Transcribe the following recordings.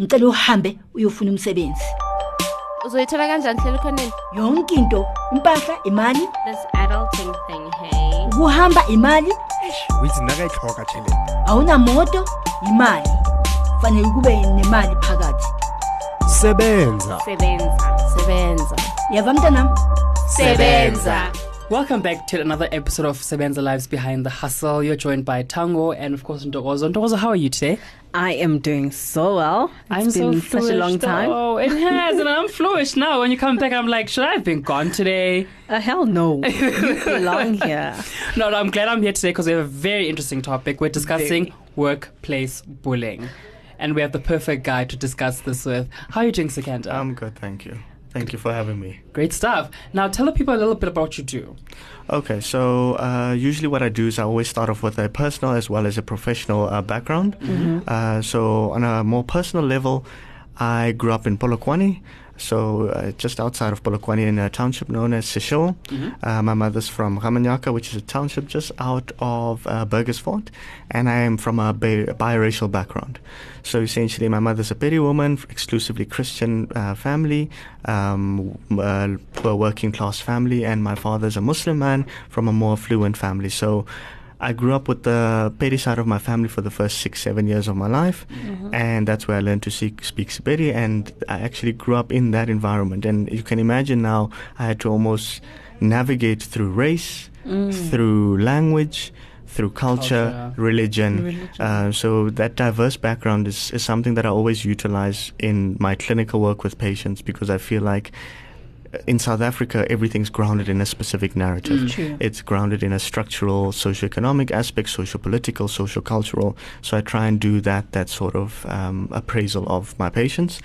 ngicela uhambe uyofuna umsebenzi. Uzoyithola kanjani hlela khoneni? Yonke into impahla imali. This adulting thing hey ukuhamba imali. Withi nakayitlhoga theleni awunamoto imali. Fanele kube nemali phakathi. Sebenza. Sebenza. Sebenza. Yava mntanami? Sebenza. Welcome back to another episode of Sebenza Lives Behind the Hustle. You're joined by Tango and of course Ndogozo. Ndogozo, how are you today? I am doing so well. It's I'm been so such a long time. Oh, it has, and I'm fluish now. When you come back, I'm like, should I have been gone today? Uh, hell no. you belong here. No, no, I'm glad I'm here today because we have a very interesting topic. We're discussing workplace bullying. And we have the perfect guy to discuss this with. How are you doing, Sikander? I'm good, thank you. Thank you for having me. Great stuff. Now, tell the people a little bit about what you do. Okay, so uh, usually what I do is I always start off with a personal as well as a professional uh, background. Uh, so on a more personal level, I grew up in Polokwane, so uh, just outside of Polokwane in a township known as Seshil. Uh, my mother's from Ramanyaka, which is a township just out of uh, Burgersfort, and I am from a bi- biracial background. So essentially, my mother's a Pedi woman, exclusively Christian uh, family, um, uh, poor working class family, and my father's a Muslim man from a more affluent family. So I grew up with the Pedi side of my family for the first six, seven years of my life, and that's where I learned to speak, speak Sepedi, and I actually grew up in that environment. And you can imagine now I had to almost navigate through race, through language, through culture, Culture. religion. Uh, so that diverse background is, is something that I always utilize in my clinical work with patients because I feel like in South Africa, everything's grounded in a specific narrative. True. It's grounded in a structural, socio-economic aspect, socio-political, socio-cultural. So I try and do that that sort of um, appraisal of my patients.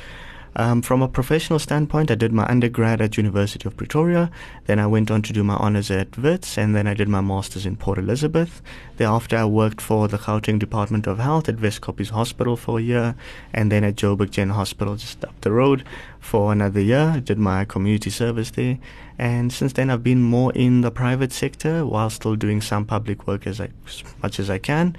Um, from a professional standpoint, I did my undergrad at University of Pretoria. Then I went on to do my honors at Wits, and then I did my masters in Port Elizabeth. Thereafter, I worked for the Gauteng Department of Health at Weskoppies Hospital for a year, and then at Joburg Gen Hospital just up the road for another year. I did my community service there, and since then I've been more in the private sector while still doing some public work as, I, as much as I can.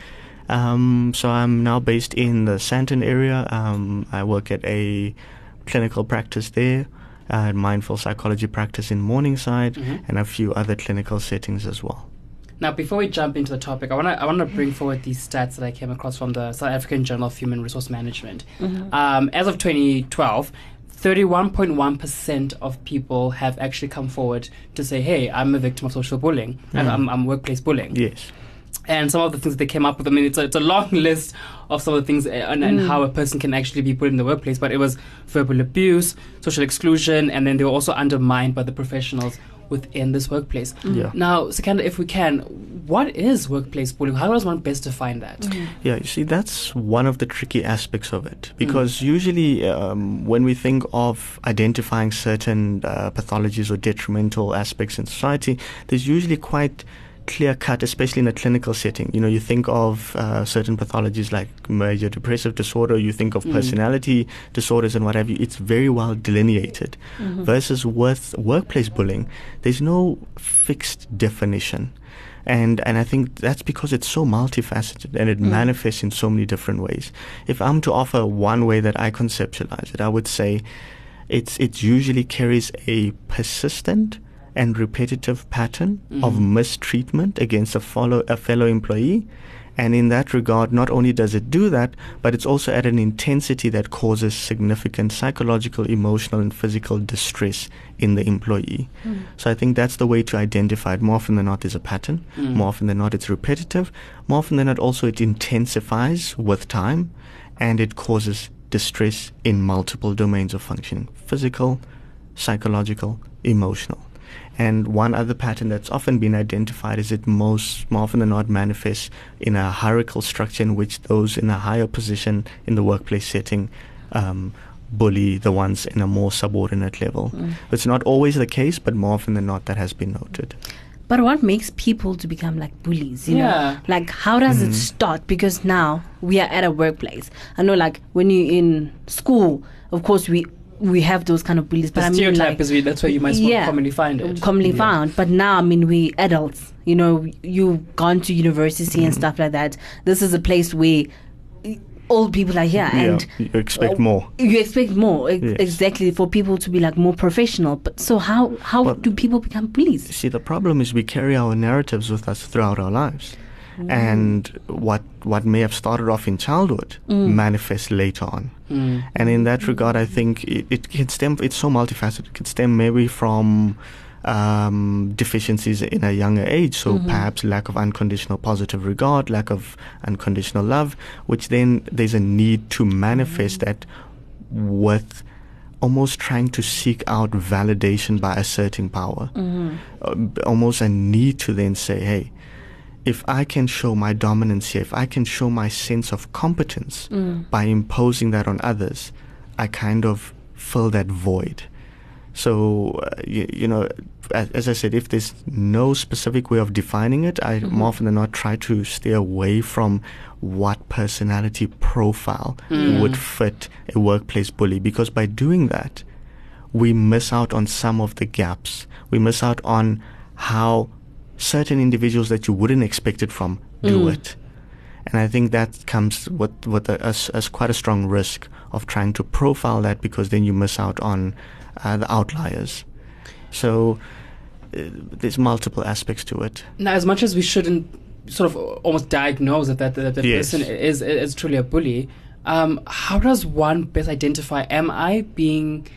Um, so I'm now based in the Sandton area. Um, I work at a clinical practice there, uh, mindful psychology practice in Morningside, and a few other clinical settings as well. Now, before we jump into the topic, I want to I want to bring forward these stats that I came across from the South African Journal of Human Resource Management. Um, as of 2012, 31.1 percent of people have actually come forward to say, "Hey, I'm a victim of social bullying. I'm, I'm, I'm workplace bullying." Yes. And some of the things that they came up with, I mean, it's a, it's a long list of some of the things uh, and, and how a person can actually be put in the workplace. But it was verbal abuse, social exclusion, and then they were also undermined by the professionals within this workplace. Yeah. Now, Sikander, if we can, what is workplace bullying? How does one best define that? Yeah, you see, that's one of the tricky aspects of it because usually um, when we think of identifying certain uh, pathologies or detrimental aspects in society, there's usually quite clear cut, especially in a clinical setting. You know, you think of uh, certain pathologies like major depressive disorder, you think of mm. personality disorders and what have you. It's very well delineated. Mm-hmm. Versus with workplace bullying, there's no fixed definition and and I think that's because it's so multifaceted and it mm. manifests in so many different ways. If I'm to offer one way that I conceptualize it, I would say it's it usually carries a persistent and repetitive pattern of mm-hmm. mistreatment against a follow a fellow employee. And in that regard, not only does it do that, but it's also at an intensity that causes significant psychological, emotional, and physical distress in the employee. Hmm. So I think that's the way to identify it. More often than not, there's a pattern. Hmm. More often than not, it's repetitive. More often than not, also it intensifies with time, and it causes distress in multiple domains of functioning: physical, psychological, emotional. And one other pattern that's often been identified is it most more often than not manifests in a hierarchical structure in which those in a higher position in the workplace setting um, bully the ones in a more subordinate level. It's not always the case, but more often than not, that has been noted. But what makes people to become like bullies? You Yeah. know, like how does it start? Because now we are at a workplace. I know, like when you're in school, of course we we have those kind of beliefs. But The I mean, stereotype like, is we, that's where you might yeah, commonly find it. commonly found. But now, I mean, we adults. You know, you've gone to university Mm-hmm. and stuff like that. This is a place where old people are here Yeah, and you expect uh, more. you expect more ex- Yes. exactly for people to be like more professional but so how how Well- do people become bullies See, the problem is we carry our narratives with us throughout our lives. And what what may have started off in childhood manifests later on. Mm. And in that regard, I think it, it can stem. It's so multifaceted. It can stem maybe from um, deficiencies in a younger age. So perhaps lack of unconditional positive regard, lack of unconditional love, which then there's a need to manifest that with almost trying to seek out validation by asserting power. Uh, almost a need to then say, hey, if I can show my dominance here, if I can show my sense of competence mm. by imposing that on others, I kind of fill that void. So, uh, you, you know, as, as I said, if there's no specific way of defining it, I mm-hmm. more often than not try to stay away from what personality profile mm. would fit a workplace bully because by doing that, we miss out on some of the gaps. We miss out on how certain individuals that you wouldn't expect it from do it. And I think that comes with, with a, as, as quite a strong risk of trying to profile that because then you miss out on uh, the outliers. So uh, there's multiple aspects to it. Now, as much as we shouldn't sort of almost diagnose that that, that the Yes. person is is truly a bully, um, how does one best identify? Am I being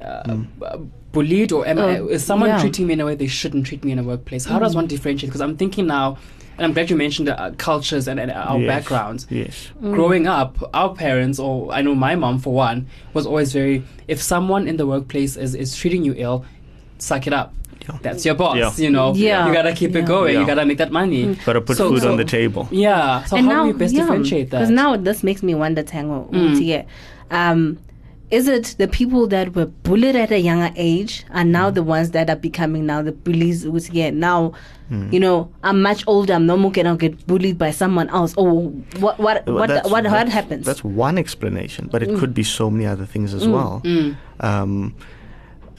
uh, b- bullied, or am I, Oh, is someone yeah. treating me in a way they shouldn't treat me in a workplace? How does one differentiate? Because I'm thinking now, and I'm glad you mentioned uh, cultures and, and our Yes. backgrounds. Yes. Growing up, our parents, or I know my mom for one, was always very. If someone in the workplace is is treating you ill, suck it up. Yeah. That's your boss, Yeah. you know. Yeah. You gotta keep Yeah. it going. You gotta make that money. Got to put So- food so- on the table. Yeah. So how do we best differentiate that? Because now this makes me wonder, Tango, Mm. yeah. um, is it the people that were bullied at a younger age are now Mm. the ones that are becoming now the bullies? Who's yeah now, Mm. you know, I'm much older. I'm no more gonna get bullied by someone else. Or what? What? Well, What? What? What that's- happens? That's one explanation, but it could be so many other things as well. Mm. Um,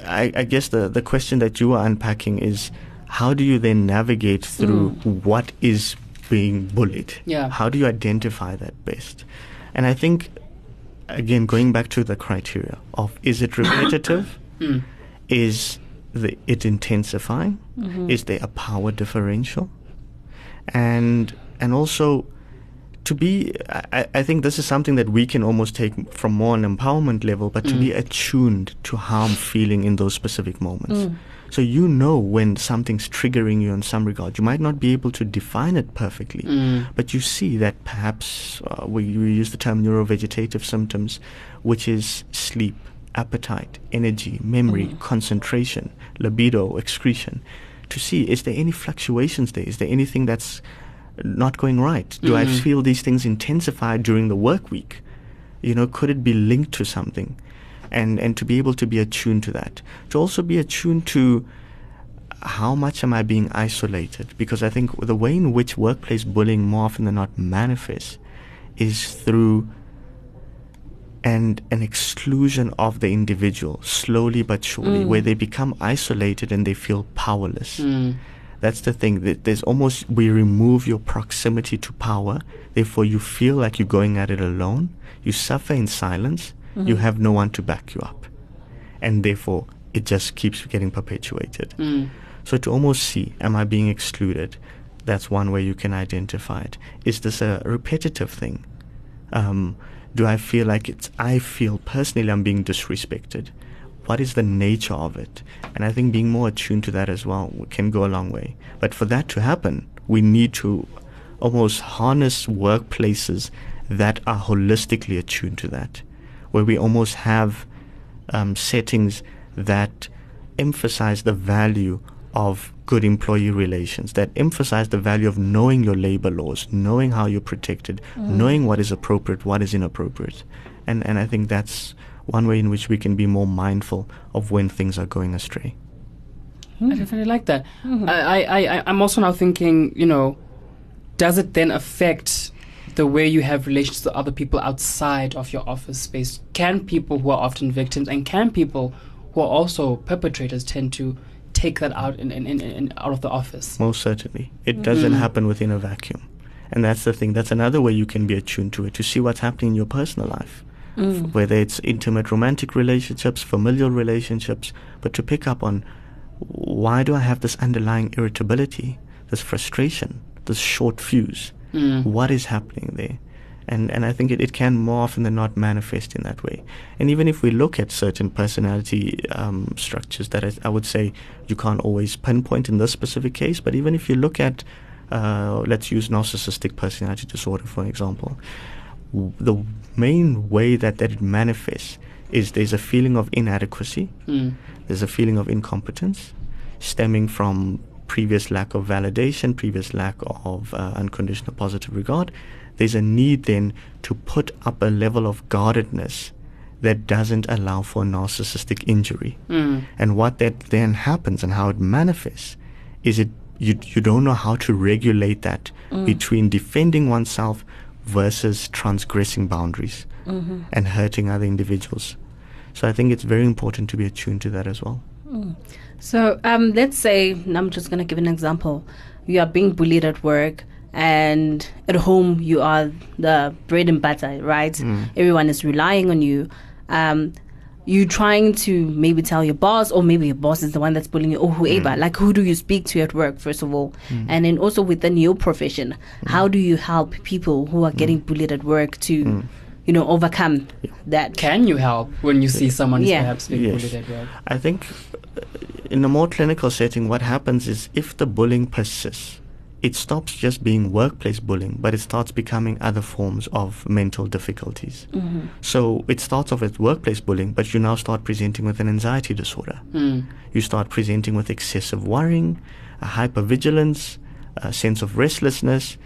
I, I guess the, the question that you are unpacking is how do you then navigate through what is being bullied? Yeah. How do you identify that best? And I think, again, going back to the criteria of is it repetitive? Mm. Is the, it intensifying? Mm-hmm. Is there a power differential? And and also to be I, I think this is something that we can almost take from more an empowerment level, but to be mm. attuned to how I'm feeling in those specific moments. Mm. So you know when something's triggering you in some regard. You might not be able to define it perfectly, Mm. but you see that perhaps uh, we, we use the term neurovegetative symptoms, which is sleep, appetite, energy, memory, concentration, libido, excretion. To see is there any fluctuations there? Is there anything that's not going right? Do I Mhm. feel these things intensify during the work week? You know, could it be linked to something? And and to be able to be attuned to that. To also be attuned to how much am I being isolated? Because I think the way in which workplace bullying more often than not manifests is through and an exclusion of the individual slowly but surely, where they become isolated and they feel powerless. Mm. That's the thing. That there's almost we remove your proximity to power. Therefore, you feel like you're going at it alone. You suffer in silence. You have no one to back you up, and therefore it just keeps getting perpetuated. Mm. So to almost see, am I being excluded? That's one way you can identify it. Is this a repetitive thing? Um, do I feel like it's? I feel personally I'm being disrespected. What is the nature of it? And I think being more attuned to that as well can go a long way. But for that to happen, we need to almost harness workplaces that are holistically attuned to that, where we almost have um, settings that emphasize the value of good employee relations, that emphasize the value of knowing your labor laws, knowing how you're protected, mm-hmm. knowing what is appropriate, what is inappropriate. And, and I think that's one way in which we can be more mindful of when things are going astray. Hmm. I definitely like that. Mm-hmm. I, I, I, I'm also now thinking, you know, does it then affect the way you have relations to other people outside of your office space? Can people who are often victims and can people who are also perpetrators tend to take that out in, in, in, in out of the office? Most certainly. It doesn't Mhm. happen within a vacuum. And that's the thing. That's another way you can be attuned to it, to see what's happening in your personal life. F- Whether it's intimate romantic relationships, familial relationships, but to pick up on why do I have this underlying irritability, this frustration, this short fuse? What is happening there? And, and I think it, it can more often than not manifest in that way. And even if we look at certain personality um, structures that I, I would say you can't always pinpoint in this specific case, but even if you look at, uh, let's use narcissistic personality disorder for example, w- the main way that, that it manifests is there's a feeling of inadequacy, Mm. there's a feeling of incompetence stemming from previous lack of validation, previous lack of uh, unconditional positive regard. There's a need then to put up a level of guardedness that doesn't allow for narcissistic injury. Mm. And what that then happens and how it manifests is it you you don't know how to regulate that between defending oneself versus transgressing boundaries and hurting other individuals. So I think it's very important to be attuned to that as well. So um, let's say, and I'm just going to give an example. You are being bullied at work, and at home, you are the bread and butter, right? Mm. Everyone is relying on you. Um, you trying to maybe tell your boss, or maybe your boss is the one that's bullying you, or mm. whoever. Like, who do you speak to at work, first of all? Mm. And then also within your profession, how do you help people who are getting bullied at work to, you know, overcome that? Can you help when you see someone who's Yeah. perhaps being Yes. bullied at work? I think uh, in a more clinical setting, what happens is if the bullying persists, it stops just being workplace bullying, but it starts becoming other forms of mental difficulties. So it starts off as workplace bullying, but you now start presenting with an anxiety disorder. Mm. You start presenting with excessive worrying, a hypervigilance, a sense of restlessness.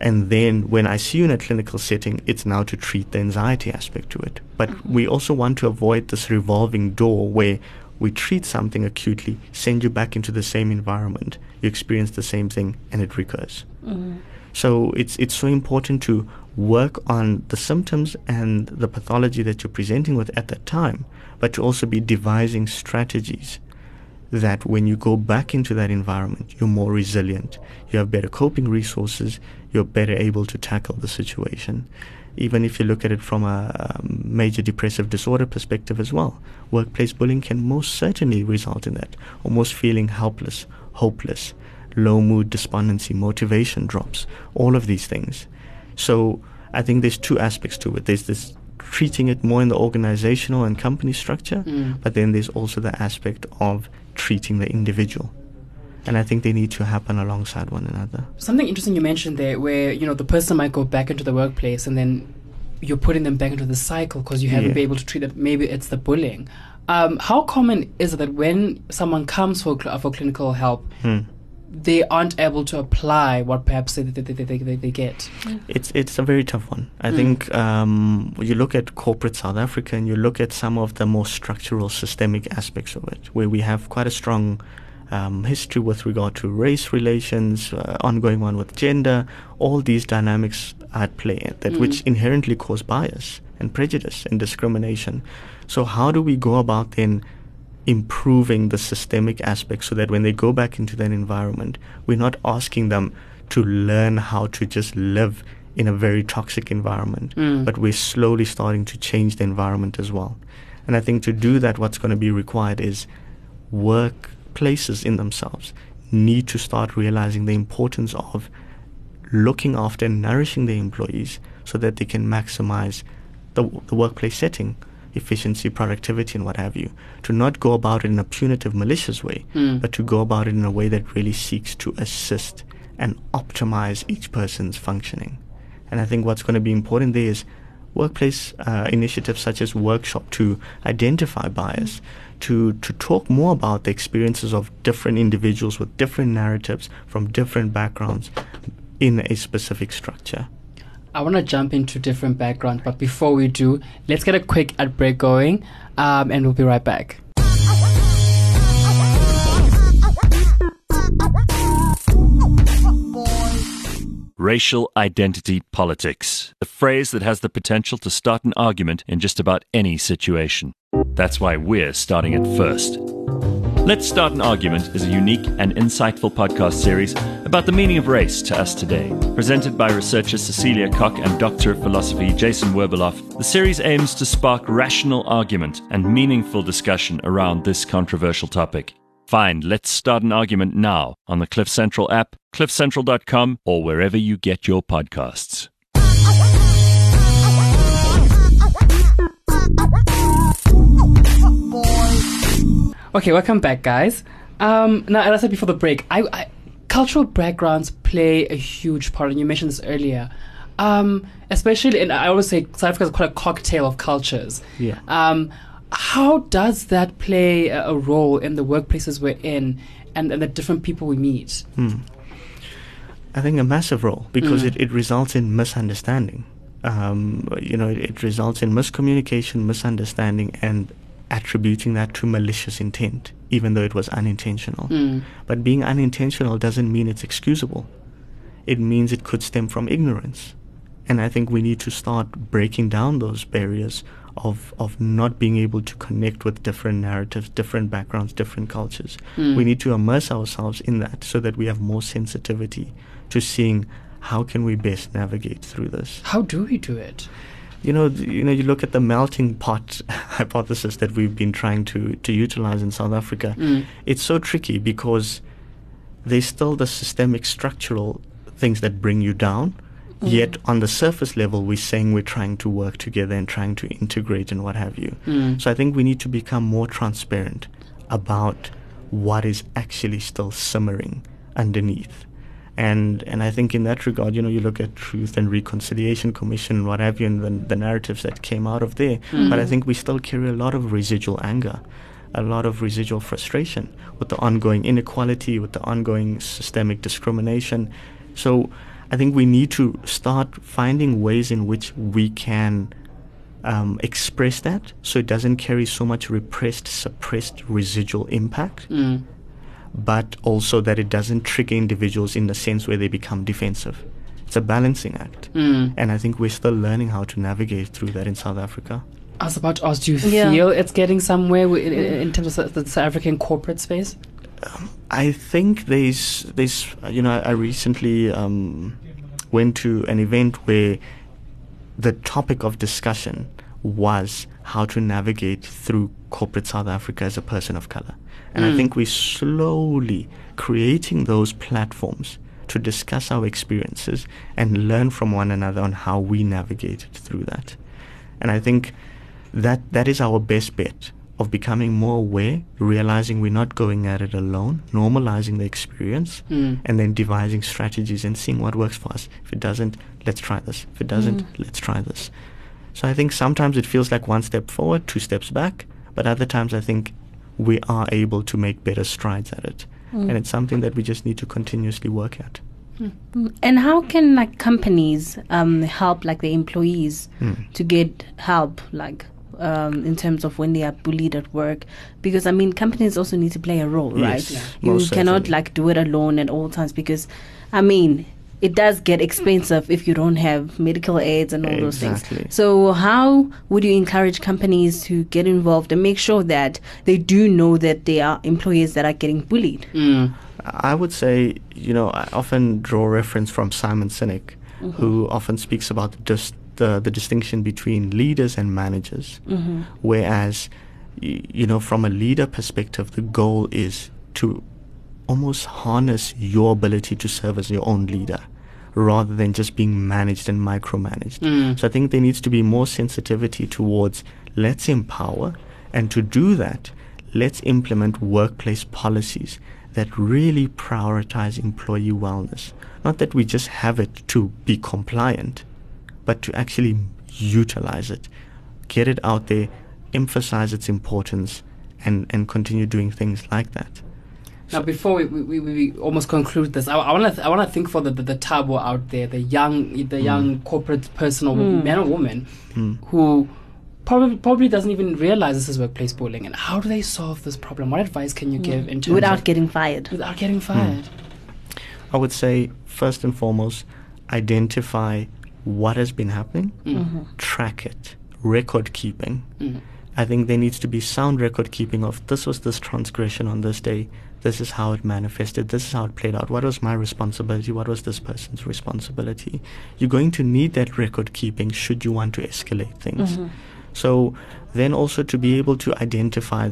And then when I see you in a clinical setting, it's now to treat the anxiety aspect to it. But mm-hmm. we also want to avoid this revolving door where we treat something acutely, send you back into the same environment, you experience the same thing, and it recurs. Mm-hmm. So it's it's so important to work on the symptoms and the pathology that you're presenting with at that time, but to also be devising strategies that when you go back into that environment, you're more resilient. You have better coping resources. You're better able to tackle the situation. Even if you look at it from a um, major depressive disorder perspective as well, workplace bullying can most certainly result in that, almost feeling helpless, hopeless, low mood, despondency, motivation drops, all of these things. So I think there's two aspects to it. There's this treating it more in the organizational and company structure, but then there's also the aspect of treating the individual. And I think they need to happen alongside one another. Something interesting you mentioned there, where you know the person might go back into the workplace, and then you're putting them back into the cycle because you haven't Yeah. been able to treat it. Maybe it's the bullying. Um, how common is it that when someone comes for cl- for clinical help, Hmm. they aren't able to apply what perhaps they, they, they, they, they, they get? It's it's a very tough one. I Mm. think um, you look at corporate South Africa and you look at some of the more structural, systemic aspects of it, where we have quite a strong um, history with regard to race relations, uh, ongoing one with gender, all these dynamics at play that which inherently cause bias and prejudice and discrimination. So how do we go about then improving the systemic aspects so that when they go back into that environment, we're not asking them to learn how to just live in a very toxic environment, but we're slowly starting to change the environment as well. And I think to do that, what's going to be required is workplaces in themselves need to start realizing the importance of looking after and nourishing their employees so that they can maximize the, the workplace setting, efficiency, productivity, and what have you. To not go about it in a punitive, malicious way, but to go about it in a way that really seeks to assist and optimize each person's functioning. And I think what's going to be important there is workplace uh, initiatives such as workshop to identify bias, to, to talk more about the experiences of different individuals with different narratives from different backgrounds in a specific structure. I want to jump into different backgrounds, but before we do, let's get a quick ad break going, um, and we'll be right back. Racial identity politics, a phrase that has the potential to start an argument in just about any situation. That's why we're starting it first. Let's Start an Argument is a unique and insightful podcast series about the meaning of race to us today. Presented by researcher Cecilia Koch and Doctor of Philosophy Jason Werbeloff, the series aims to spark rational argument and meaningful discussion around this controversial topic. Find Let's Start an Argument now on the Cliff Central app, cliffcentral.com, or wherever you get your podcasts. Okay, welcome back, guys. Um, now, as I said before the break, I, I cultural backgrounds play a huge part, and you mentioned this earlier. Um, especially, and I always say South Africa is quite a cocktail of cultures. Yeah. Um, how does that play a, role in the workplaces we're in and, and the different people we meet? I think a massive role because Mm. it, it results in misunderstanding. Um, you know, it, it results in miscommunication, misunderstanding, and attributing that to malicious intent, even though it was unintentional. Mm. But being unintentional doesn't mean it's excusable. It means it could stem from ignorance. And I think we need to start breaking down those barriers of, of not being able to connect with different narratives, different backgrounds, different cultures. We need to immerse ourselves in that so that we have more sensitivity to seeing how can we best navigate through this How do we do it? you know, you know, you look at the melting pot hypothesis that we've been trying to to utilize in South Africa. Mm. It's so tricky because there's still the systemic structural things that bring you down. Yet on the surface level, we're saying we're trying to work together and trying to integrate and what have you. Mm. So I think we need to become more transparent about what is actually still simmering underneath. And and I think in that regard, you know, you look at Truth and Reconciliation Commission and what have you, and the, the narratives that came out of there. But I think we still carry a lot of residual anger, a lot of residual frustration with the ongoing inequality, with the ongoing systemic discrimination. So I think we need to start finding ways in which we can um, express that so it doesn't carry so much repressed, suppressed residual impact Mm. but also that it doesn't trigger individuals in the sense where they become defensive. It's a balancing act. Mm. And I think we're still learning how to navigate through that in South Africa. I was about to ask, do you Yeah. feel it's getting somewhere in, in terms of the South African corporate space? I think there's, there's you know, I recently um, went to an event where the topic of discussion was how to navigate through corporate South Africa as a person of color. And I think we're slowly creating those platforms to discuss our experiences and learn from one another on how we navigated through that. And I think that that is our best bet of becoming more aware, realizing we're not going at it alone, normalizing the experience, Mm. and then devising strategies and seeing what works for us. If it doesn't, let's try this. If it doesn't, let's try this. So I think sometimes it feels like one step forward, two steps back, but other times I think we are able to make better strides at it. And it's something that we just need to continuously work at. And how can like companies um, help like the employees Mm. to get help like um, in terms of when they are bullied at work? Because I mean, companies also need to play a role, Yes, right? Yeah. You most cannot certainly. like do it alone at all times because, I mean. It does get expensive if you don't have medical aids and all those things. So, how would you encourage companies to get involved and make sure that they do know that there are employees that are getting bullied? Mm. I would say, you know, I often draw reference from Simon Sinek, who often speaks about the, dis- the, the distinction between leaders and managers. Whereas, you know, from a leader perspective, the goal is to almost harness your ability to serve as your own leader rather than just being managed and micromanaged. Mm. So I think there needs to be more sensitivity towards let's empower, and to do that, let's implement workplace policies that really prioritize employee wellness. Not that we just have it to be compliant, but to actually utilize it, get it out there, emphasize its importance, and, and continue doing things like that. Now, before we, we, we, we almost conclude this, I, I want to th- I want to think for the, the, the Thabo out there, the young the hmm. young corporate person or hmm. man or woman Mm. who probably probably doesn't even realize this is workplace bullying. And how do they solve this problem? What advice can you hmm. give in terms Without of, getting fired. without getting fired? I would say, first and foremost, identify what has been happening, Mm-hmm. track it, record keeping, Mm. I think there needs to be sound record keeping of this was this transgression on this day. This is how it manifested. This is how it played out. What was my responsibility? What was this person's responsibility? You're going to need that record keeping should you want to escalate things. So then also to be able to identify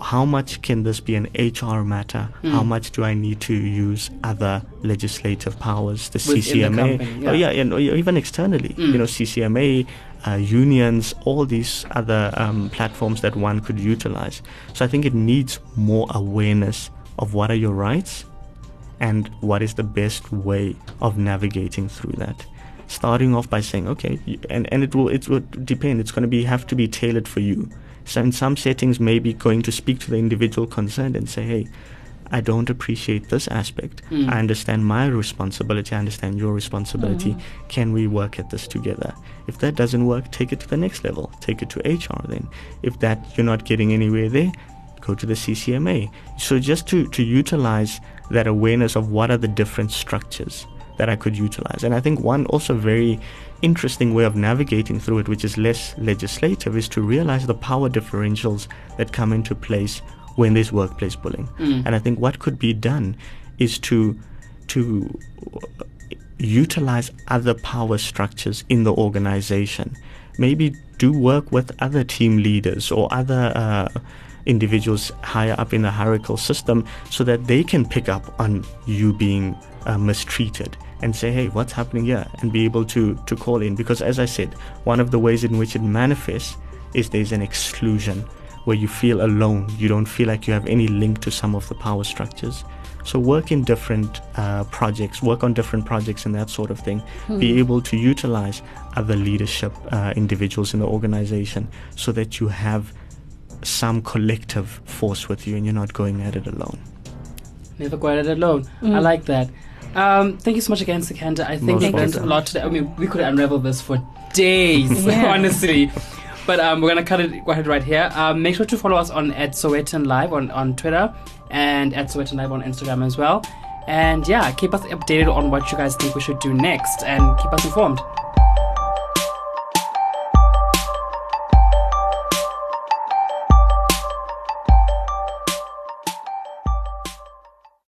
how much can this be an HR matter? How much do I need to use other legislative powers, the Within the CCMA, company, oh yeah. yeah, and even externally, you know, CCMA, uh, unions, all these other um, platforms that one could utilize. So I think it needs more awareness of what are your rights and what is the best way of navigating through that. Starting off by saying, okay, and, and it will it will depend. It's going to be have to be tailored for you. So in some settings, maybe going to speak to the individual concerned and say, hey, I don't appreciate this aspect. Hmm. I understand my responsibility. I understand your responsibility. Hmm. Can we work at this together? If that doesn't work, take it to the next level. Take it to HR then. If that you're not getting anywhere there, go to the CCMA. So just to, to utilize that awareness of what are the different structures that I could utilize. And I think one also very interesting way of navigating through it, which is less legislative, is to realize the power differentials that come into place when there's workplace bullying. And I think what could be done is to to utilize other power structures in the organization. Maybe do work with other team leaders or other uh, individuals higher up in the hierarchical system so that they can pick up on you being uh, mistreated and say, hey, what's happening here? And be able to, to call in. Because as I said, one of the ways in which it manifests is there's an exclusion where you feel alone. You don't feel like you have any link to some of the power structures. So work in different uh, projects, work on different projects and that sort of thing. Be able to utilize other leadership uh, individuals in the organization so that you have some collective force with you and you're not going at it alone. Never go at it alone. I like that. Um, thank you so much again, Sikander. I think Most we learned a lot today. I mean, we could unravel this for days, honestly. But um, we're gonna cut it go ahead right here. Um, make sure to follow us on at Sowetan Live on, on Twitter and at Sowetan Live on Instagram as well. And yeah, keep us updated on what you guys think we should do next and keep us informed.